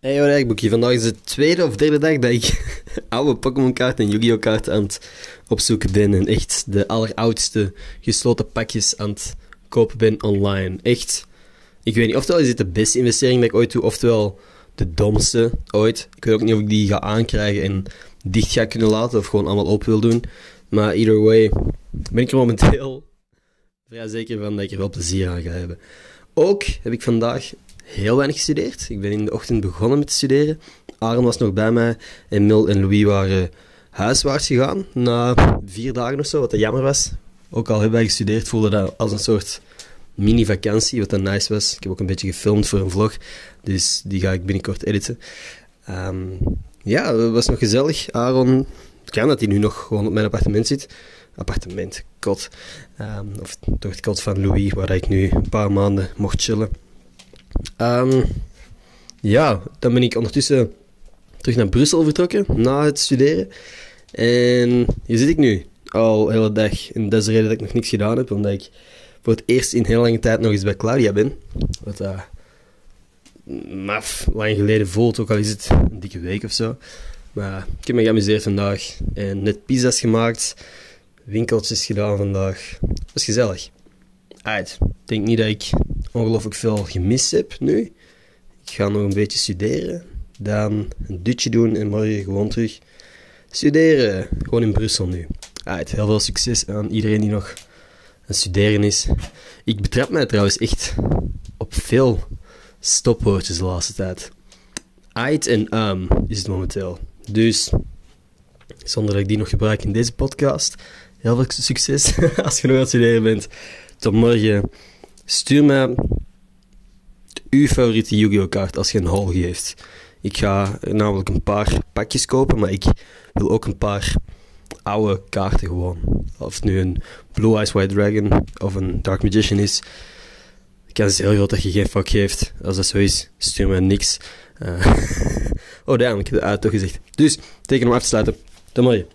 Hey hoor, boekje. Vandaag is de tweede of derde dag dat ik oude Pokémon kaarten en Yu-Gi-Oh kaarten aan het opzoeken ben. En echt de alleroudste gesloten pakjes aan het kopen ben online. Echt. Ik weet niet, oftewel is dit de beste investering dat ik ooit doe, oftewel de domste ooit. Ik weet ook niet of ik die ga aankrijgen en dicht ga kunnen laten of gewoon allemaal op wil doen. Maar either way ben ik er momenteel vrij zeker van dat ik er wel plezier aan ga hebben. Ook heb ik vandaag heel weinig gestudeerd. Ik ben in de ochtend begonnen met studeren. Aaron was nog bij mij en Mil en Louis waren huiswaarts gegaan na vier dagen of zo, wat jammer was. Ook al hebben wij gestudeerd, voelde dat als een soort mini-vakantie, wat dan nice was. Ik heb ook een beetje gefilmd voor een vlog, dus die ga ik binnenkort editen. Ehm, ja, het was nog gezellig. Aaron, kan dat hij nu nog gewoon op mijn appartement zit. Appartement, kot. Um, of toch het kot van Louis, waar ik nu een paar maanden mocht chillen. Um, ja, dan ben ik ondertussen terug naar Brussel vertrokken na het studeren. En hier zit ik nu al de hele dag. En dat is de reden dat ik nog niks gedaan heb, omdat ik voor het eerst in heel lange tijd nog eens bij Claudia ben. Wat uh, maf lang geleden voelt, ook al is het een dikke week of zo. Maar ik heb me geamuseerd vandaag en net pizza's gemaakt, winkeltjes gedaan vandaag. Dat was gezellig. Uit. Ik denk niet dat ik ongelooflijk veel gemist heb nu. Ik ga nog een beetje studeren. Dan een dutje doen en morgen gewoon terug studeren. Gewoon in Brussel nu. Uit. Heel veel succes aan iedereen die nog aan studeren is. Ik betrap mij trouwens echt op veel stopwoordjes de laatste tijd. Ait en um is het momenteel. Dus, zonder dat ik die nog gebruik in deze podcast, heel veel succes als je nog aan het studeren bent. Tot morgen. Stuur mij uw favoriete Yu-Gi-Oh kaart als je een haul geeft. Ik ga namelijk een paar pakjes kopen, maar ik wil ook een paar oude kaarten gewoon. Of het nu een Blue Eyes White Dragon of een Dark Magician is. Kans is heel groot dat je geen fuck geeft. Als dat zo is, stuur mij niks. Uh, oh damn, ik heb de uit toch gezegd. Dus, teken om af te sluiten. Tot.